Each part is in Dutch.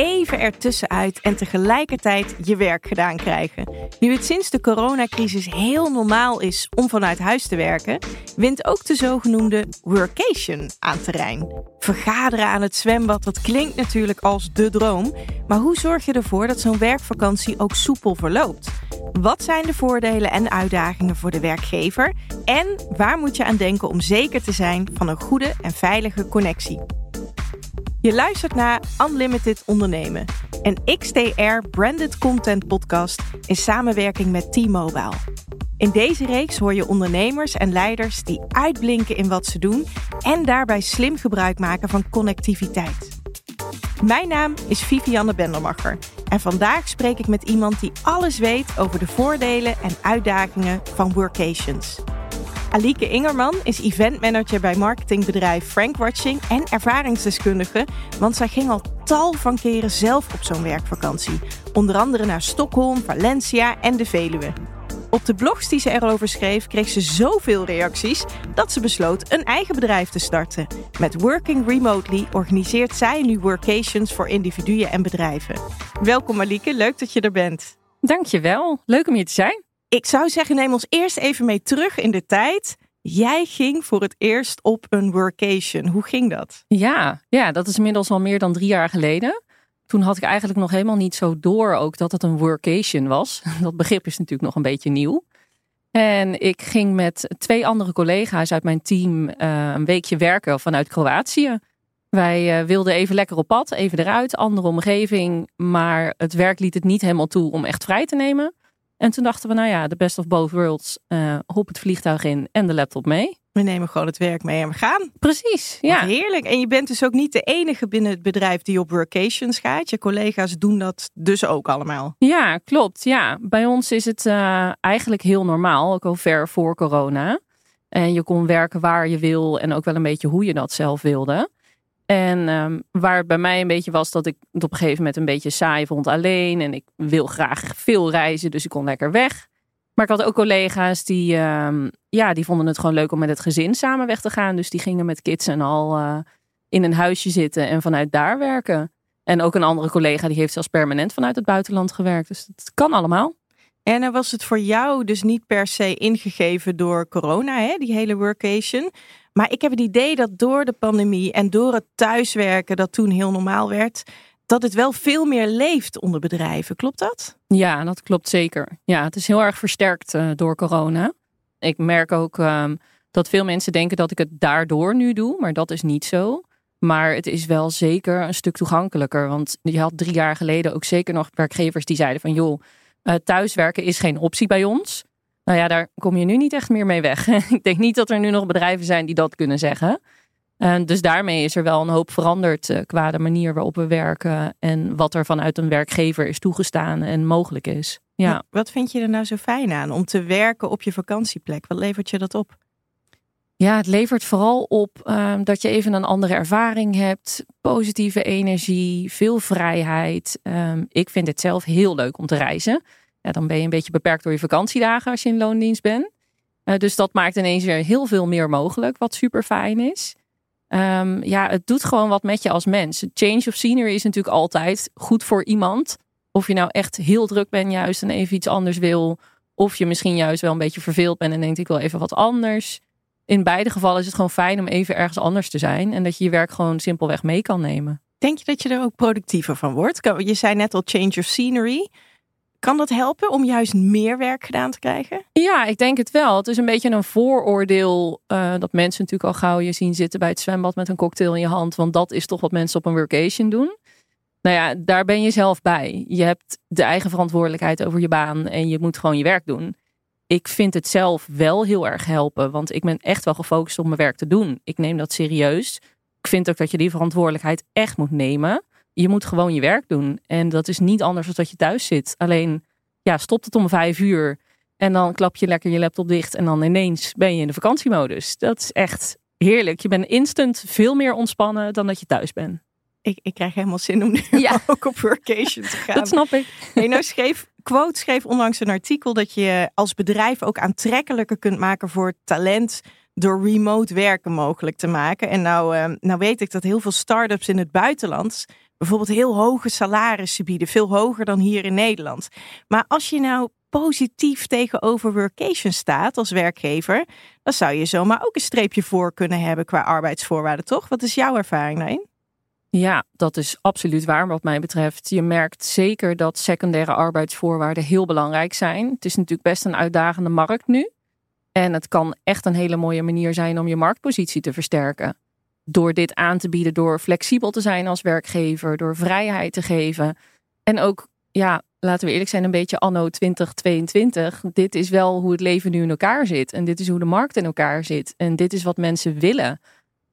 even ertussenuit en tegelijkertijd je werk gedaan krijgen. Nu het sinds de coronacrisis heel normaal is om vanuit huis te werken, wint ook de zogenoemde workation aan terrein. Vergaderen aan het zwembad, dat klinkt natuurlijk als de droom, maar hoe zorg je ervoor dat zo'n werkvakantie ook soepel verloopt? Wat zijn de voordelen en uitdagingen voor de werkgever? En waar moet je aan denken om zeker te zijn van een goede en veilige connectie? Je luistert naar Unlimited Ondernemen, een XDR branded content podcast in samenwerking met T-Mobile. In deze reeks hoor je ondernemers en leiders die uitblinken in wat ze doen en daarbij slim gebruik maken van connectiviteit. Mijn naam is Vivianne Bendermacher en vandaag spreek ik met iemand die alles weet over de voordelen en uitdagingen van workations. Alike Ingerman is eventmanager bij marketingbedrijf Frank Watching en ervaringsdeskundige, want zij ging al tal van keren zelf op zo'n werkvakantie. Onder andere naar Stockholm, Valencia en de Veluwe. Op de blogs die ze erover schreef, kreeg ze zoveel reacties dat ze besloot een eigen bedrijf te starten. Met Working Remotely organiseert zij nu workations voor individuen en bedrijven. Welkom Alike, leuk dat je er bent. Dankjewel, leuk om hier te zijn. Ik zou zeggen, neem ons eerst even mee terug in de tijd. Jij ging voor het eerst op een workation. Hoe ging dat? Ja, ja, dat is inmiddels al meer dan drie jaar geleden. Toen had ik eigenlijk nog helemaal niet zo door ook dat het een workation was. Dat begrip is natuurlijk nog een beetje nieuw. En ik ging met twee andere collega's uit mijn team uh, een weekje werken vanuit Kroatië. Wij uh, wilden even lekker op pad, even eruit, andere omgeving. Maar het werk liet het niet helemaal toe om echt vrij te nemen. En toen dachten we, nou ja, de best of both worlds. Uh, hop het vliegtuig in en de laptop mee. We nemen gewoon het werk mee en we gaan. Precies, ja. heerlijk. En je bent dus ook niet de enige binnen het bedrijf die op workations gaat. Je collega's doen dat dus ook allemaal. Ja, klopt. Ja, bij ons is het uh, eigenlijk heel normaal, ook al ver voor corona. En je kon werken waar je wil en ook wel een beetje hoe je dat zelf wilde. En um, waar het bij mij een beetje was dat ik het op een gegeven moment een beetje saai vond alleen. En ik wil graag veel reizen, dus ik kon lekker weg. Maar ik had ook collega's die, um, ja, die vonden het gewoon leuk om met het gezin samen weg te gaan. Dus die gingen met kids en al uh, in een huisje zitten en vanuit daar werken. En ook een andere collega die heeft zelfs permanent vanuit het buitenland gewerkt. Dus het kan allemaal. En was het voor jou dus niet per se ingegeven door corona, hè, die hele workation. Maar ik heb het idee dat door de pandemie en door het thuiswerken, dat toen heel normaal werd, dat het wel veel meer leeft onder bedrijven. Klopt dat? Ja, dat klopt zeker. Ja, het is heel erg versterkt uh, door corona. Ik merk ook um, dat veel mensen denken dat ik het daardoor nu doe, maar dat is niet zo. Maar het is wel zeker een stuk toegankelijker. Want je had drie jaar geleden ook zeker nog werkgevers die zeiden van joh, uh, thuiswerken is geen optie bij ons. Nou ja, daar kom je nu niet echt meer mee weg. ik denk niet dat er nu nog bedrijven zijn die dat kunnen zeggen. En dus daarmee is er wel een hoop veranderd uh, qua de manier waarop we werken en wat er vanuit een werkgever is toegestaan en mogelijk is. Ja. Wat vind je er nou zo fijn aan om te werken op je vakantieplek? Wat levert je dat op? Ja, het levert vooral op uh, dat je even een andere ervaring hebt, positieve energie, veel vrijheid. Um, ik vind het zelf heel leuk om te reizen. Ja, dan ben je een beetje beperkt door je vakantiedagen als je in loondienst bent. Uh, dus dat maakt ineens weer heel veel meer mogelijk, wat super fijn is. Um, ja, het doet gewoon wat met je als mens. Change of scenery is natuurlijk altijd goed voor iemand. Of je nou echt heel druk bent juist en even iets anders wil. Of je misschien juist wel een beetje verveeld bent en denkt ik wil even wat anders. In beide gevallen is het gewoon fijn om even ergens anders te zijn. En dat je je werk gewoon simpelweg mee kan nemen. Denk je dat je er ook productiever van wordt? Je zei net al change of scenery. Kan dat helpen om juist meer werk gedaan te krijgen? Ja, ik denk het wel. Het is een beetje een vooroordeel uh, dat mensen natuurlijk al gauw je zien zitten bij het zwembad met een cocktail in je hand. Want dat is toch wat mensen op een workation doen. Nou ja, daar ben je zelf bij. Je hebt de eigen verantwoordelijkheid over je baan en je moet gewoon je werk doen. Ik vind het zelf wel heel erg helpen, want ik ben echt wel gefocust op mijn werk te doen. Ik neem dat serieus. Ik vind ook dat je die verantwoordelijkheid echt moet nemen je moet gewoon je werk doen. En dat is niet anders dan dat je thuis zit. Alleen, ja, stopt het om vijf uur. En dan klap je lekker je laptop dicht. En dan ineens ben je in de vakantiemodus. Dat is echt heerlijk. Je bent instant veel meer ontspannen dan dat je thuis bent. Ik, ik krijg helemaal zin om nu ja. ook op workation te gaan. Dat snap ik. Hey, nou schreef, Quote schreef onlangs een artikel dat je als bedrijf ook aantrekkelijker kunt maken voor talent door remote werken mogelijk te maken. En nou, uh, nou weet ik dat heel veel start-ups in het buitenland bijvoorbeeld heel hoge salarissen bieden, veel hoger dan hier in Nederland. Maar als je nou positief tegenover workation staat als werkgever, dan zou je zomaar ook een streepje voor kunnen hebben qua arbeidsvoorwaarden, toch? Wat is jouw ervaring daarin? Ja, dat is absoluut waar wat mij betreft. Je merkt zeker dat secundaire arbeidsvoorwaarden heel belangrijk zijn. Het is natuurlijk best een uitdagende markt nu. En het kan echt een hele mooie manier zijn om je marktpositie te versterken. Door dit aan te bieden, door flexibel te zijn als werkgever, door vrijheid te geven. En ook, ja, laten we eerlijk zijn, een beetje anno 2022. Dit is wel hoe het leven nu in elkaar zit. En dit is hoe de markt in elkaar zit. En dit is wat mensen willen.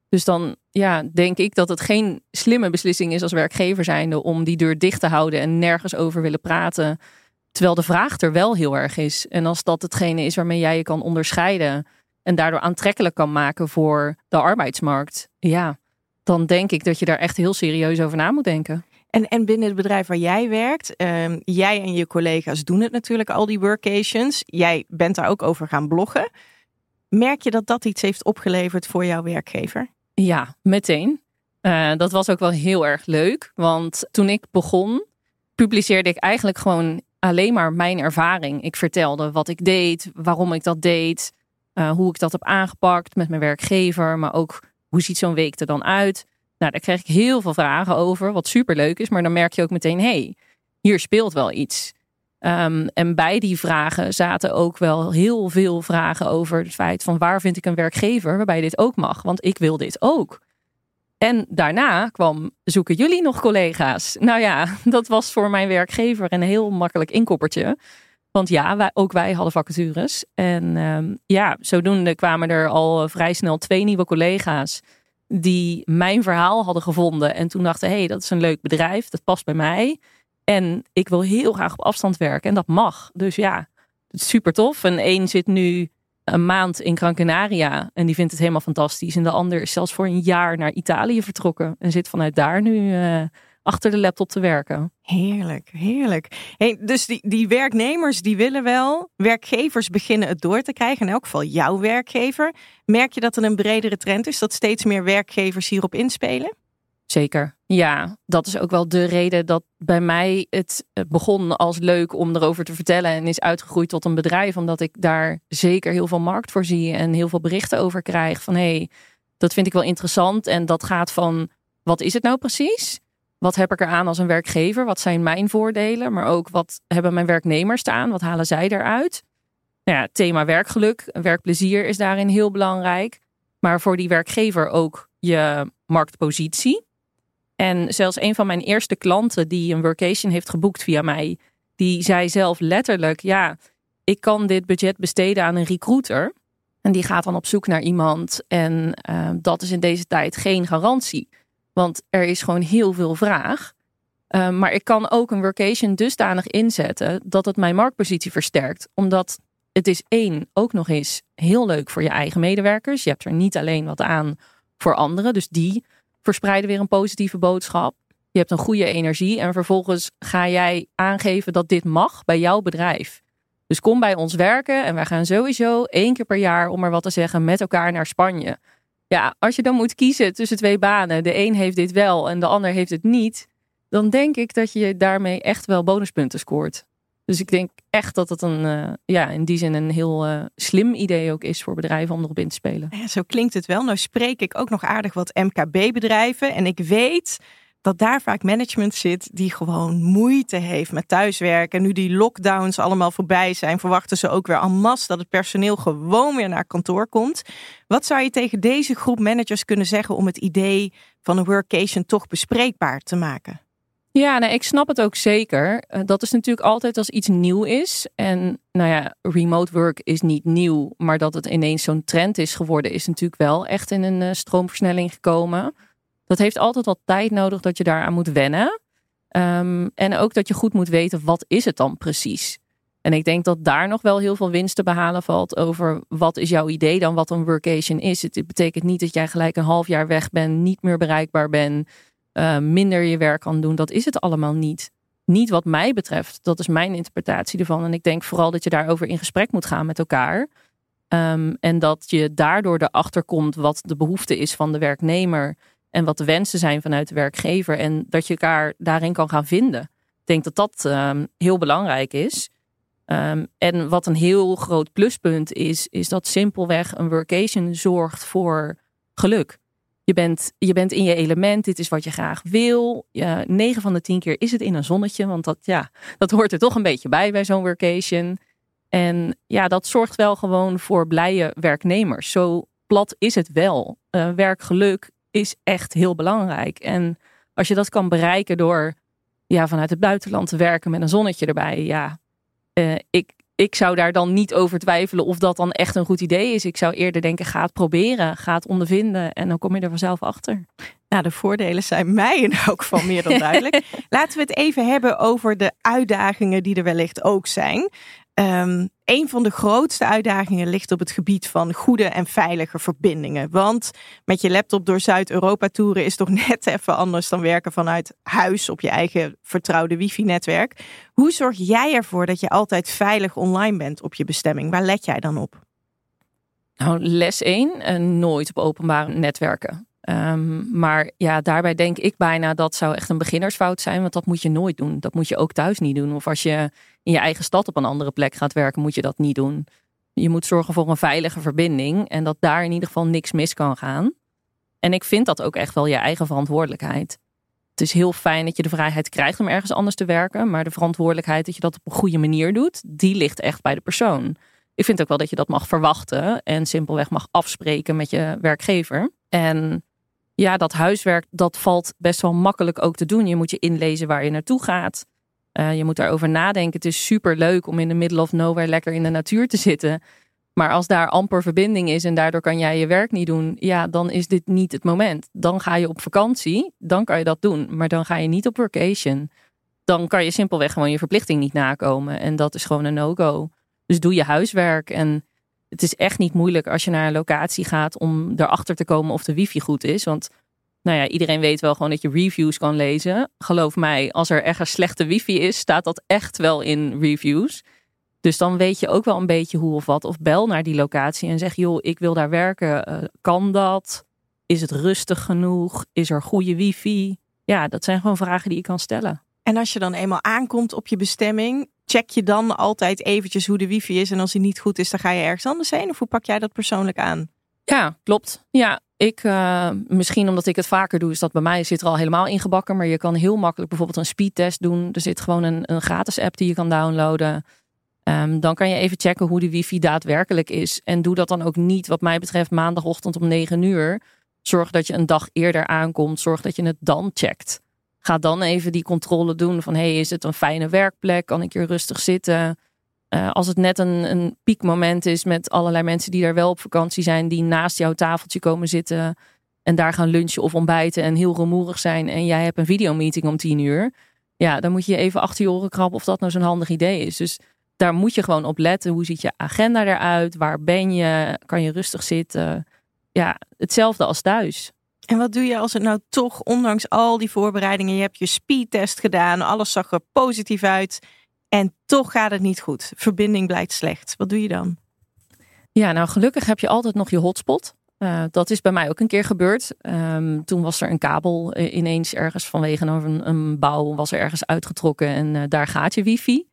Dus dan ja, denk ik dat het geen slimme beslissing is als werkgever zijnde om die deur dicht te houden en nergens over willen praten. Terwijl de vraag er wel heel erg is. En als dat hetgene is waarmee jij je kan onderscheiden en daardoor aantrekkelijk kan maken voor de arbeidsmarkt, ja, dan denk ik dat je daar echt heel serieus over na moet denken. En, en binnen het bedrijf waar jij werkt, um, jij en je collega's doen het natuurlijk, al die workations. Jij bent daar ook over gaan bloggen. Merk je dat dat iets heeft opgeleverd voor jouw werkgever? Ja, meteen. Uh, dat was ook wel heel erg leuk. Want toen ik begon, publiceerde ik eigenlijk gewoon alleen maar mijn ervaring. Ik vertelde wat ik deed, waarom ik dat deed, uh, hoe ik dat heb aangepakt met mijn werkgever, maar ook hoe ziet zo'n week er dan uit. Nou, daar kreeg ik heel veel vragen over, wat super leuk is. Maar dan merk je ook meteen, hey, hier speelt wel iets. Um, en bij die vragen zaten ook wel heel veel vragen over het feit van waar vind ik een werkgever waarbij dit ook mag, want ik wil dit ook. En daarna kwam zoeken jullie nog collega's. Nou ja, dat was voor mijn werkgever een heel makkelijk inkoppertje. Want ja, wij, ook wij hadden vacatures. En um, ja, zodoende kwamen er al vrij snel twee nieuwe collega's die mijn verhaal hadden gevonden. En toen dachten, hey, dat is een leuk bedrijf, dat past bij mij. En ik wil heel graag op afstand werken en dat mag. Dus ja, super tof. En één zit nu een maand in Gran Canaria en die vindt het helemaal fantastisch. En de ander is zelfs voor een jaar naar Italië vertrokken en zit vanuit daar nu uh, achter de laptop te werken. Heerlijk, heerlijk. Hey, dus die, die werknemers die willen wel, werkgevers beginnen het door te krijgen. In elk geval jouw werkgever. Merk je dat er een bredere trend is, dat steeds meer werkgevers hierop inspelen? Zeker. Ja, dat is ook wel de reden dat bij mij het begon als leuk om erover te vertellen en is uitgegroeid tot een bedrijf, omdat ik daar zeker heel veel markt voor zie en heel veel berichten over krijg van hé, hey, dat vind ik wel interessant en dat gaat van wat is het nou precies? Wat heb ik eraan als een werkgever? Wat zijn mijn voordelen? Maar ook wat hebben mijn werknemers staan? Wat halen zij eruit? Nou ja, thema werkgeluk, werkplezier is daarin heel belangrijk. Maar voor die werkgever ook je marktpositie. En zelfs een van mijn eerste klanten die een workation heeft geboekt via mij, die zei zelf letterlijk: Ja, ik kan dit budget besteden aan een recruiter. En die gaat dan op zoek naar iemand. En uh, dat is in deze tijd geen garantie. Want er is gewoon heel veel vraag. Uh, maar ik kan ook een workation dusdanig inzetten dat het mijn marktpositie versterkt. Omdat het is één, ook nog eens heel leuk voor je eigen medewerkers. Je hebt er niet alleen wat aan voor anderen. Dus die verspreiden weer een positieve boodschap. Je hebt een goede energie en vervolgens ga jij aangeven dat dit mag bij jouw bedrijf. Dus kom bij ons werken en wij gaan sowieso één keer per jaar, om er wat te zeggen, met elkaar naar Spanje. Ja, als je dan moet kiezen tussen twee banen, de een heeft dit wel en de ander heeft het niet, dan denk ik dat je daarmee echt wel bonuspunten scoort. Dus ik denk echt dat het een, uh, ja, in die zin een heel uh, slim idee ook is voor bedrijven om erop in te spelen. Ja, zo klinkt het wel. Nou spreek ik ook nog aardig wat MKB-bedrijven. En ik weet dat daar vaak management zit die gewoon moeite heeft met thuiswerken. En nu die lockdowns allemaal voorbij zijn, verwachten ze ook weer en masse dat het personeel gewoon weer naar kantoor komt. Wat zou je tegen deze groep managers kunnen zeggen om het idee van een workation toch bespreekbaar te maken? Ja, nee, ik snap het ook zeker. Uh, dat is natuurlijk altijd als iets nieuw is. En nou ja, remote work is niet nieuw, maar dat het ineens zo'n trend is geworden, is natuurlijk wel echt in een uh, stroomversnelling gekomen. Dat heeft altijd wat tijd nodig dat je daaraan moet wennen. Um, en ook dat je goed moet weten, wat is het dan precies? En ik denk dat daar nog wel heel veel winst te behalen valt over wat is jouw idee dan wat een workation is. Het betekent niet dat jij gelijk een half jaar weg bent, niet meer bereikbaar bent uh, minder je werk kan doen. Dat is het allemaal niet. Niet wat mij betreft. Dat is mijn interpretatie ervan. En ik denk vooral dat je daarover in gesprek moet gaan met elkaar. Um, en dat je daardoor erachter komt wat de behoefte is van de werknemer. En wat de wensen zijn vanuit de werkgever. En dat je elkaar daarin kan gaan vinden. Ik denk dat dat ehm, heel belangrijk is. Ehm, en wat een heel groot pluspunt is, is dat simpelweg een workation zorgt voor geluk. Je bent, je bent in je element, dit is wat je graag wil. Ja, 9 van de 10 keer is het in een zonnetje, want dat, ja, dat hoort er toch een beetje bij bij zo'n workation. En ja, dat zorgt wel gewoon voor blije werknemers. Zo plat is het wel. Uh, werkgeluk is echt heel belangrijk. En als je dat kan bereiken door ja, vanuit het buitenland te werken met een zonnetje erbij, ja, uh, ik, ik zou daar dan niet over twijfelen of dat dan echt een goed idee is. Ik zou eerder denken, ga het proberen, ga het ondervinden en dan kom je er vanzelf achter. Nou, de voordelen zijn mij in elk geval meer dan duidelijk. Laten we het even hebben over de uitdagingen die er wellicht ook zijn. Um, een van de grootste uitdagingen ligt op het gebied van goede en veilige verbindingen. Want met je laptop door Zuid-Europa toeren is toch net even anders dan werken vanuit huis op je eigen vertrouwde wifi-netwerk. Hoe zorg jij ervoor dat je altijd veilig online bent op je bestemming? Waar let jij dan op? Nou, les 1, uh, nooit op openbare netwerken. Um, maar ja, daarbij denk ik bijna dat zou echt een beginnersfout zijn, want dat moet je nooit doen. Dat moet je ook thuis niet doen. Of als je in je eigen stad op een andere plek gaat werken, moet je dat niet doen. Je moet zorgen voor een veilige verbinding en dat daar in ieder geval niks mis kan gaan. En ik vind dat ook echt wel je eigen verantwoordelijkheid. Het is heel fijn dat je de vrijheid krijgt om ergens anders te werken, maar de verantwoordelijkheid dat je dat op een goede manier doet, die ligt echt bij de persoon. Ik vind ook wel dat je dat mag verwachten en simpelweg mag afspreken met je werkgever. En ja, dat huiswerk, dat valt best wel makkelijk ook te doen. Je moet je inlezen waar je naartoe gaat. Uh, je moet daarover nadenken. Het is super leuk om in de middle of nowhere lekker in de natuur te zitten. Maar als daar amper verbinding is en daardoor kan jij je werk niet doen, ja, dan is dit niet het moment. Dan ga je op vakantie, dan kan je dat doen. Maar dan ga je niet op vacation. Dan kan je simpelweg gewoon je verplichting niet nakomen. En dat is gewoon een no-go. Dus doe je huiswerk en het is echt niet moeilijk als je naar een locatie gaat om erachter te komen of de wifi goed is. Want nou ja, iedereen weet wel gewoon dat je reviews kan lezen. Geloof mij, als er ergens slechte wifi is, staat dat echt wel in reviews. Dus dan weet je ook wel een beetje hoe of wat. Of bel naar die locatie en zeg, joh, ik wil daar werken. Uh, kan dat? Is het rustig genoeg? Is er goede wifi? Ja, dat zijn gewoon vragen die je kan stellen. En als je dan eenmaal aankomt op je bestemming, check je dan altijd eventjes hoe de wifi is. En als die niet goed is, dan ga je ergens anders heen. Of hoe pak jij dat persoonlijk aan? Ja, klopt. Ja, ik, uh, misschien omdat ik het vaker doe, is dat bij mij zit er al helemaal ingebakken. Maar je kan heel makkelijk bijvoorbeeld een speedtest doen. Er zit gewoon een, een gratis app die je kan downloaden. Um, dan kan je even checken hoe de wifi daadwerkelijk is. En doe dat dan ook niet, wat mij betreft, maandagochtend om 9 uur. Zorg dat je een dag eerder aankomt. Zorg dat je het dan checkt. Ga dan even die controle doen van hey, is het een fijne werkplek? Kan ik hier rustig zitten? Uh, als het net een, een piekmoment is met allerlei mensen die daar wel op vakantie zijn, die naast jouw tafeltje komen zitten en daar gaan lunchen of ontbijten en heel rumoerig zijn en jij hebt een videomeeting om tien uur. Ja, dan moet je even achter je oren krabben of dat nou zo'n handig idee is. Dus daar moet je gewoon op letten. Hoe ziet je agenda eruit? Waar ben je? Kan je rustig zitten? Ja, hetzelfde als thuis. En wat doe je als het nou toch, ondanks al die voorbereidingen, je hebt je speedtest gedaan, alles zag er positief uit en toch gaat het niet goed. Verbinding blijkt slecht. Wat doe je dan? Ja, nou gelukkig heb je altijd nog je hotspot. Uh, dat is bij mij ook een keer gebeurd. Um, toen was er een kabel uh, ineens ergens vanwege een, een, bouw was er ergens uitgetrokken en uh, daar gaat je wifi.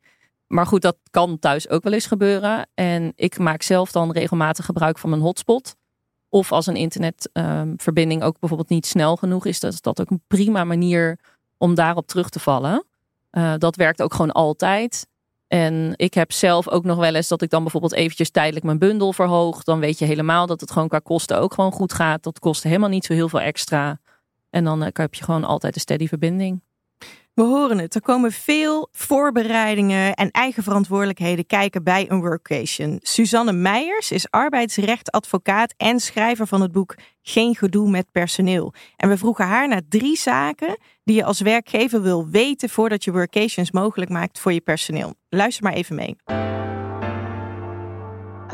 Maar goed, dat kan thuis ook wel eens gebeuren. En ik maak zelf dan regelmatig gebruik van mijn hotspot. Of als een internetverbinding ook bijvoorbeeld niet snel genoeg is, dan is dat ook een prima manier om daarop terug te vallen. Uh, dat werkt ook gewoon altijd. En ik heb zelf ook nog wel eens dat ik dan bijvoorbeeld eventjes tijdelijk mijn bundel verhoog. Dan weet je helemaal dat het gewoon qua kosten ook gewoon goed gaat. Dat kost helemaal niet zo heel veel extra. En dan heb je gewoon altijd een steady verbinding. We horen het. Er komen veel voorbereidingen en eigen verantwoordelijkheden kijken bij een workation. Suzanne Meijers is arbeidsrechtadvocaat en schrijver van het boek Geen gedoe met personeel. En we vroegen haar naar drie zaken die je als werkgever wil weten voordat je workations mogelijk maakt voor je personeel. Luister maar even mee.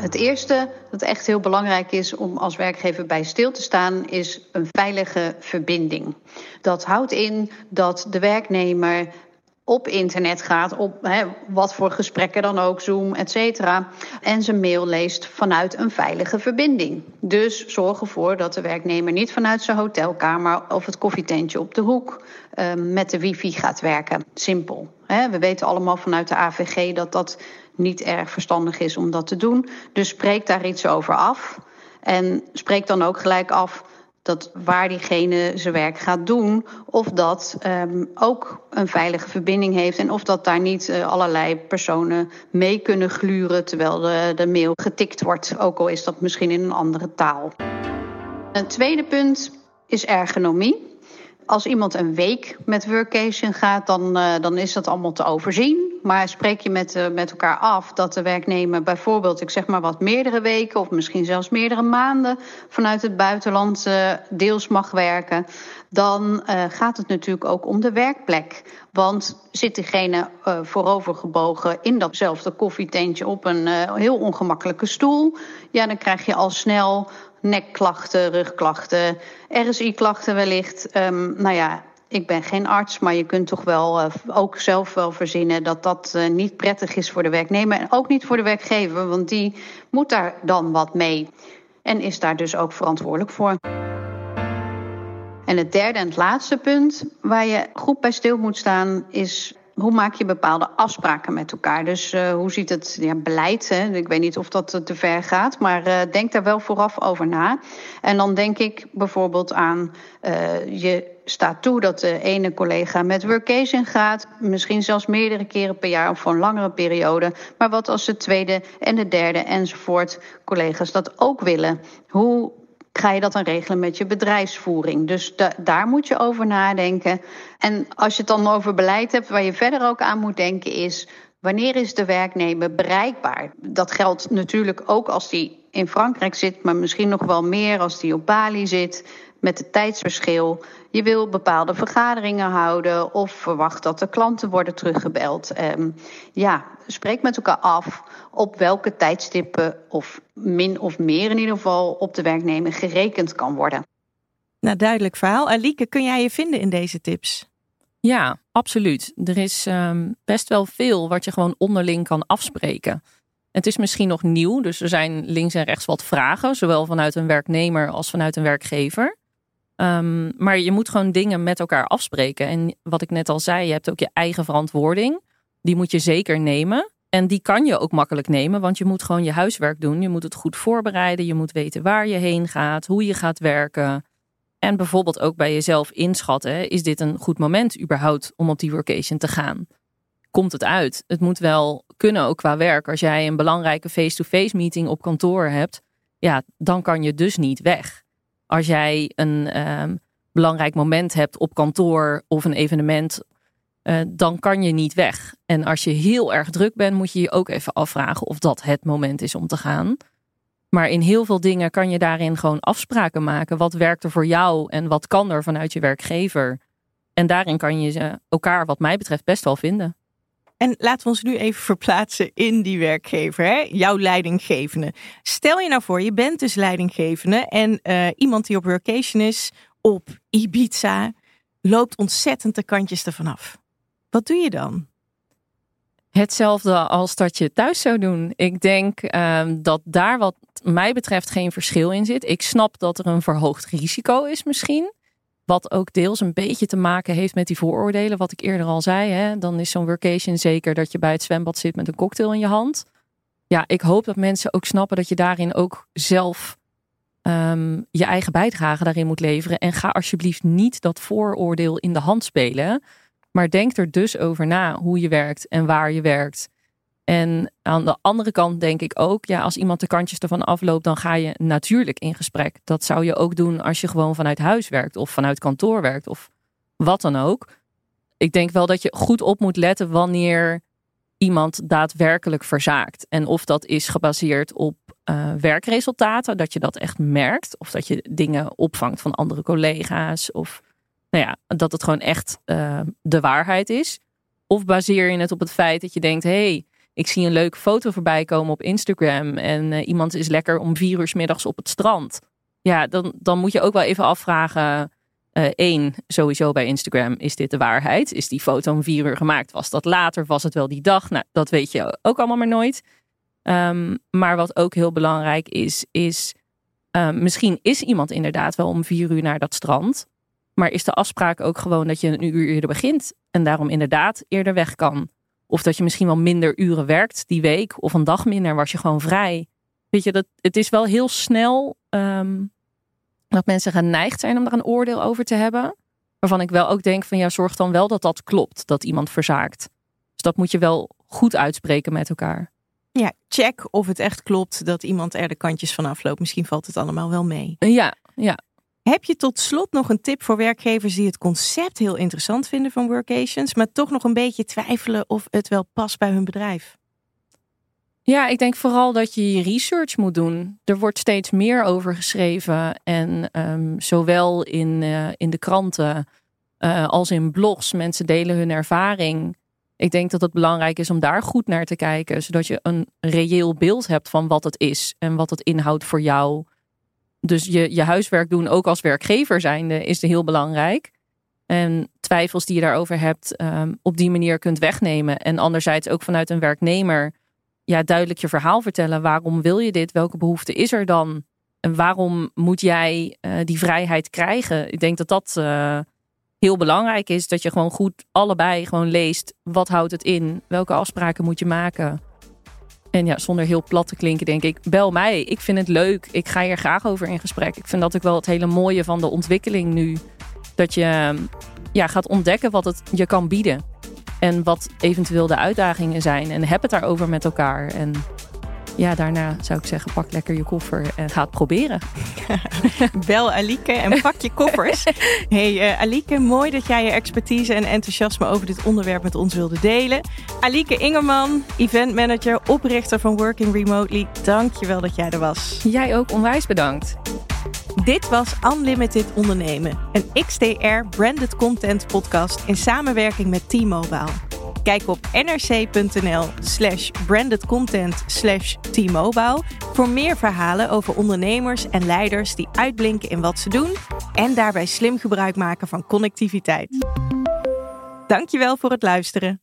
Het eerste dat echt heel belangrijk is om als werkgever bij stil te staan, is een veilige verbinding. Dat houdt in dat de werknemer op internet gaat, op wat voor gesprekken dan ook, Zoom, et cetera. En zijn mail leest vanuit een veilige verbinding. Dus zorg ervoor dat de werknemer niet vanuit zijn hotelkamer of het koffietentje op de hoek uh, met de wifi gaat werken. Simpel. We weten allemaal vanuit de AVG dat dat niet erg verstandig is om dat te doen. Dus spreek daar iets over af. En spreek dan ook gelijk af dat waar diegene zijn werk gaat doen, of dat um, ook een veilige verbinding heeft en of dat daar niet uh, allerlei personen mee kunnen gluren terwijl de, de mail getikt wordt, ook al is dat misschien in een andere taal. Een tweede punt is ergonomie. Als iemand een week met workation gaat, dan, uh, dan is dat allemaal te overzien. Maar spreek je met, uh, met elkaar af dat de werknemer bijvoorbeeld, ik zeg maar wat, meerdere weken of misschien zelfs meerdere maanden vanuit het buitenland uh, deels mag werken, dan gaat het natuurlijk ook om de werkplek. Want zit diegene voorovergebogen in datzelfde koffietentje op een heel ongemakkelijke stoel, ja, dan krijg je al snel nekklachten, rugklachten, RSI-klachten wellicht. Um, nou ja, ik ben geen arts, maar je kunt toch wel uh, ook zelf wel verzinnen dat dat uh, niet prettig is voor de werknemer en ook niet voor de werkgever, want die moet daar dan wat mee en is daar dus ook verantwoordelijk voor. En het derde en laatste punt waar je goed bij stil moet staan is hoe maak je bepaalde afspraken met elkaar? Dus uh, hoe ziet het ja, beleid? Hè? Ik weet niet of dat te ver gaat, maar uh, denk daar wel vooraf over na. En dan denk ik bijvoorbeeld aan je staat toe dat de ene collega met workation gaat, misschien zelfs meerdere keren per jaar of voor een langere periode. Maar wat als de tweede en de derde enzovoort collega's dat ook willen? Hoe ga je dat dan regelen met je bedrijfsvoering. Dus da daar moet je over nadenken. En als je het dan over beleid hebt, waar je verder ook aan moet denken, is wanneer is de werknemer bereikbaar? Dat geldt natuurlijk ook als die in Frankrijk zit, maar misschien nog wel meer als die op Bali zit met het tijdsverschil. Je wil bepaalde vergaderingen houden of verwacht dat de klanten worden teruggebeld. Um, ja, spreek met elkaar af op welke tijdstippen of min of meer in ieder geval op de werknemer gerekend kan worden. Nou, duidelijk verhaal. Alieke, kun jij je vinden in deze tips? Ja, absoluut. Er is um, best wel veel wat je gewoon onderling kan afspreken. Het is misschien nog nieuw, dus er zijn links en rechts wat vragen, zowel vanuit een werknemer als vanuit een werkgever. Um, maar je moet gewoon dingen met elkaar afspreken. En wat ik net al zei, je hebt ook je eigen verantwoording. Die moet je zeker nemen. En die kan je ook makkelijk nemen, want je moet gewoon je huiswerk doen. Je moet het goed voorbereiden. Je moet weten waar je heen gaat, hoe je gaat werken. En bijvoorbeeld ook bij jezelf inschatten: is dit een goed moment überhaupt om op die workation te gaan? Komt het uit? Het moet wel kunnen ook qua werk. Als jij een belangrijke face-to-face meeting op kantoor hebt, ja, dan kan je dus niet weg als jij een um, belangrijk moment hebt op kantoor of een evenement, uh, dan kan je niet weg. En als je heel erg druk bent, moet je je ook even afvragen of dat het moment is om te gaan. Maar in heel veel dingen kan je daarin gewoon afspraken maken. Wat werkt er voor jou en wat kan er vanuit je werkgever? En daarin kan je elkaar, wat mij betreft, best wel vinden. En laten we ons nu even verplaatsen in die werkgever, hè? jouw leidinggevende. Stel je nou voor, je bent dus leidinggevende en uh, iemand die op workation is op Ibiza loopt ontzettend de kantjes ervan af. Wat doe je dan? Hetzelfde als dat je thuis zou doen. Ik denk uh, dat daar wat mij betreft geen verschil in zit. Ik snap dat er een verhoogd risico is misschien. Wat ook deels een beetje te maken heeft met die vooroordelen, wat ik eerder al zei. Hè? Dan is zo'n workation zeker dat je bij het zwembad zit met een cocktail in je hand. Ja, ik hoop dat mensen ook snappen dat je daarin ook zelf um, je eigen bijdrage daarin moet leveren. En ga alsjeblieft niet dat vooroordeel in de hand spelen. Maar denk er dus over na hoe je werkt en waar je werkt. En aan de andere kant denk ik ook, ja, als iemand de kantjes ervan afloopt, dan ga je natuurlijk in gesprek. Dat zou je ook doen als je gewoon vanuit huis werkt of vanuit kantoor werkt of wat dan ook. Ik denk wel dat je goed op moet letten wanneer iemand daadwerkelijk verzaakt. En of dat is gebaseerd op uh, werkresultaten, dat je dat echt merkt. Of dat je dingen opvangt van andere collega's. Of nou ja, dat het gewoon echt uh, de waarheid is. Of baseer je het op het feit dat je denkt: hé, hey, ik zie een leuke foto voorbij komen op Instagram en uh, iemand is lekker om vier uur middags op het strand. Ja, dan, dan moet je ook wel even afvragen, Eén, uh, sowieso bij Instagram, is dit de waarheid? Is die foto om vier uur gemaakt? Was dat later? Was het wel die dag? Nou, dat weet je ook allemaal maar nooit. Um, maar wat ook heel belangrijk is, is um, misschien is iemand inderdaad wel om vier uur naar dat strand. Maar is de afspraak ook gewoon dat je een uur eerder begint en daarom inderdaad eerder weg kan? Of dat je misschien wel minder uren werkt die week of een dag minder was je gewoon vrij. Weet je, dat, het is wel heel snel um, dat mensen geneigd zijn om daar een oordeel over te hebben. Waarvan ik wel ook denk van ja, zorg dan wel dat dat klopt, dat iemand verzaakt. Dus dat moet je wel goed uitspreken met elkaar. Ja, check of het echt klopt dat iemand er de kantjes van afloopt. Misschien valt het allemaal wel mee. Ja, ja. Heb je tot slot nog een tip voor werkgevers die het concept heel interessant vinden van workations, maar toch nog een beetje twijfelen of het wel past bij hun bedrijf? Ja, ik denk vooral dat je je research moet doen. Er wordt steeds meer over geschreven. En um, zowel in, uh, in de kranten uh, als in blogs. Mensen delen hun ervaring. Ik denk dat het belangrijk is om daar goed naar te kijken. Zodat je een reëel beeld hebt van wat het is en wat het inhoudt voor jou. Dus je, je huiswerk doen, ook als werkgever zijnde, is heel belangrijk. En twijfels die je daarover hebt, um, op die manier kunt wegnemen. En anderzijds ook vanuit een werknemer ja, duidelijk je verhaal vertellen. Waarom wil je dit? Welke behoefte is er dan? En waarom moet jij uh, die vrijheid krijgen? Ik denk dat dat uh, heel belangrijk is. Dat je gewoon goed allebei gewoon leest. Wat houdt het in? Welke afspraken moet je maken? En ja, zonder heel plat te klinken, denk ik, bel mij. Ik vind het leuk. Ik ga hier graag over in gesprek. Ik vind dat ook wel het hele mooie van de ontwikkeling nu. Dat je ja, gaat ontdekken wat het je kan bieden. En wat eventueel de uitdagingen zijn. En heb het daarover met elkaar. En ja, daarna zou ik zeggen, pak lekker je koffer en ga het proberen. Bel Alike en pak je koffers. Hey uh, Alike, mooi dat jij je expertise en enthousiasme over dit onderwerp met ons wilde delen. Alike Ingerman, event manager, oprichter van Working Remotely. Dank je wel dat jij er was. Jij ook onwijs bedankt. Dit was Unlimited Ondernemen, een XTR branded content podcast in samenwerking met T-Mobile. Kijk op nrc.nl slash brandedcontent slash T-Mobile voor meer verhalen over ondernemers en leiders die uitblinken in wat ze doen en daarbij slim gebruik maken van connectiviteit. Dankjewel voor het luisteren.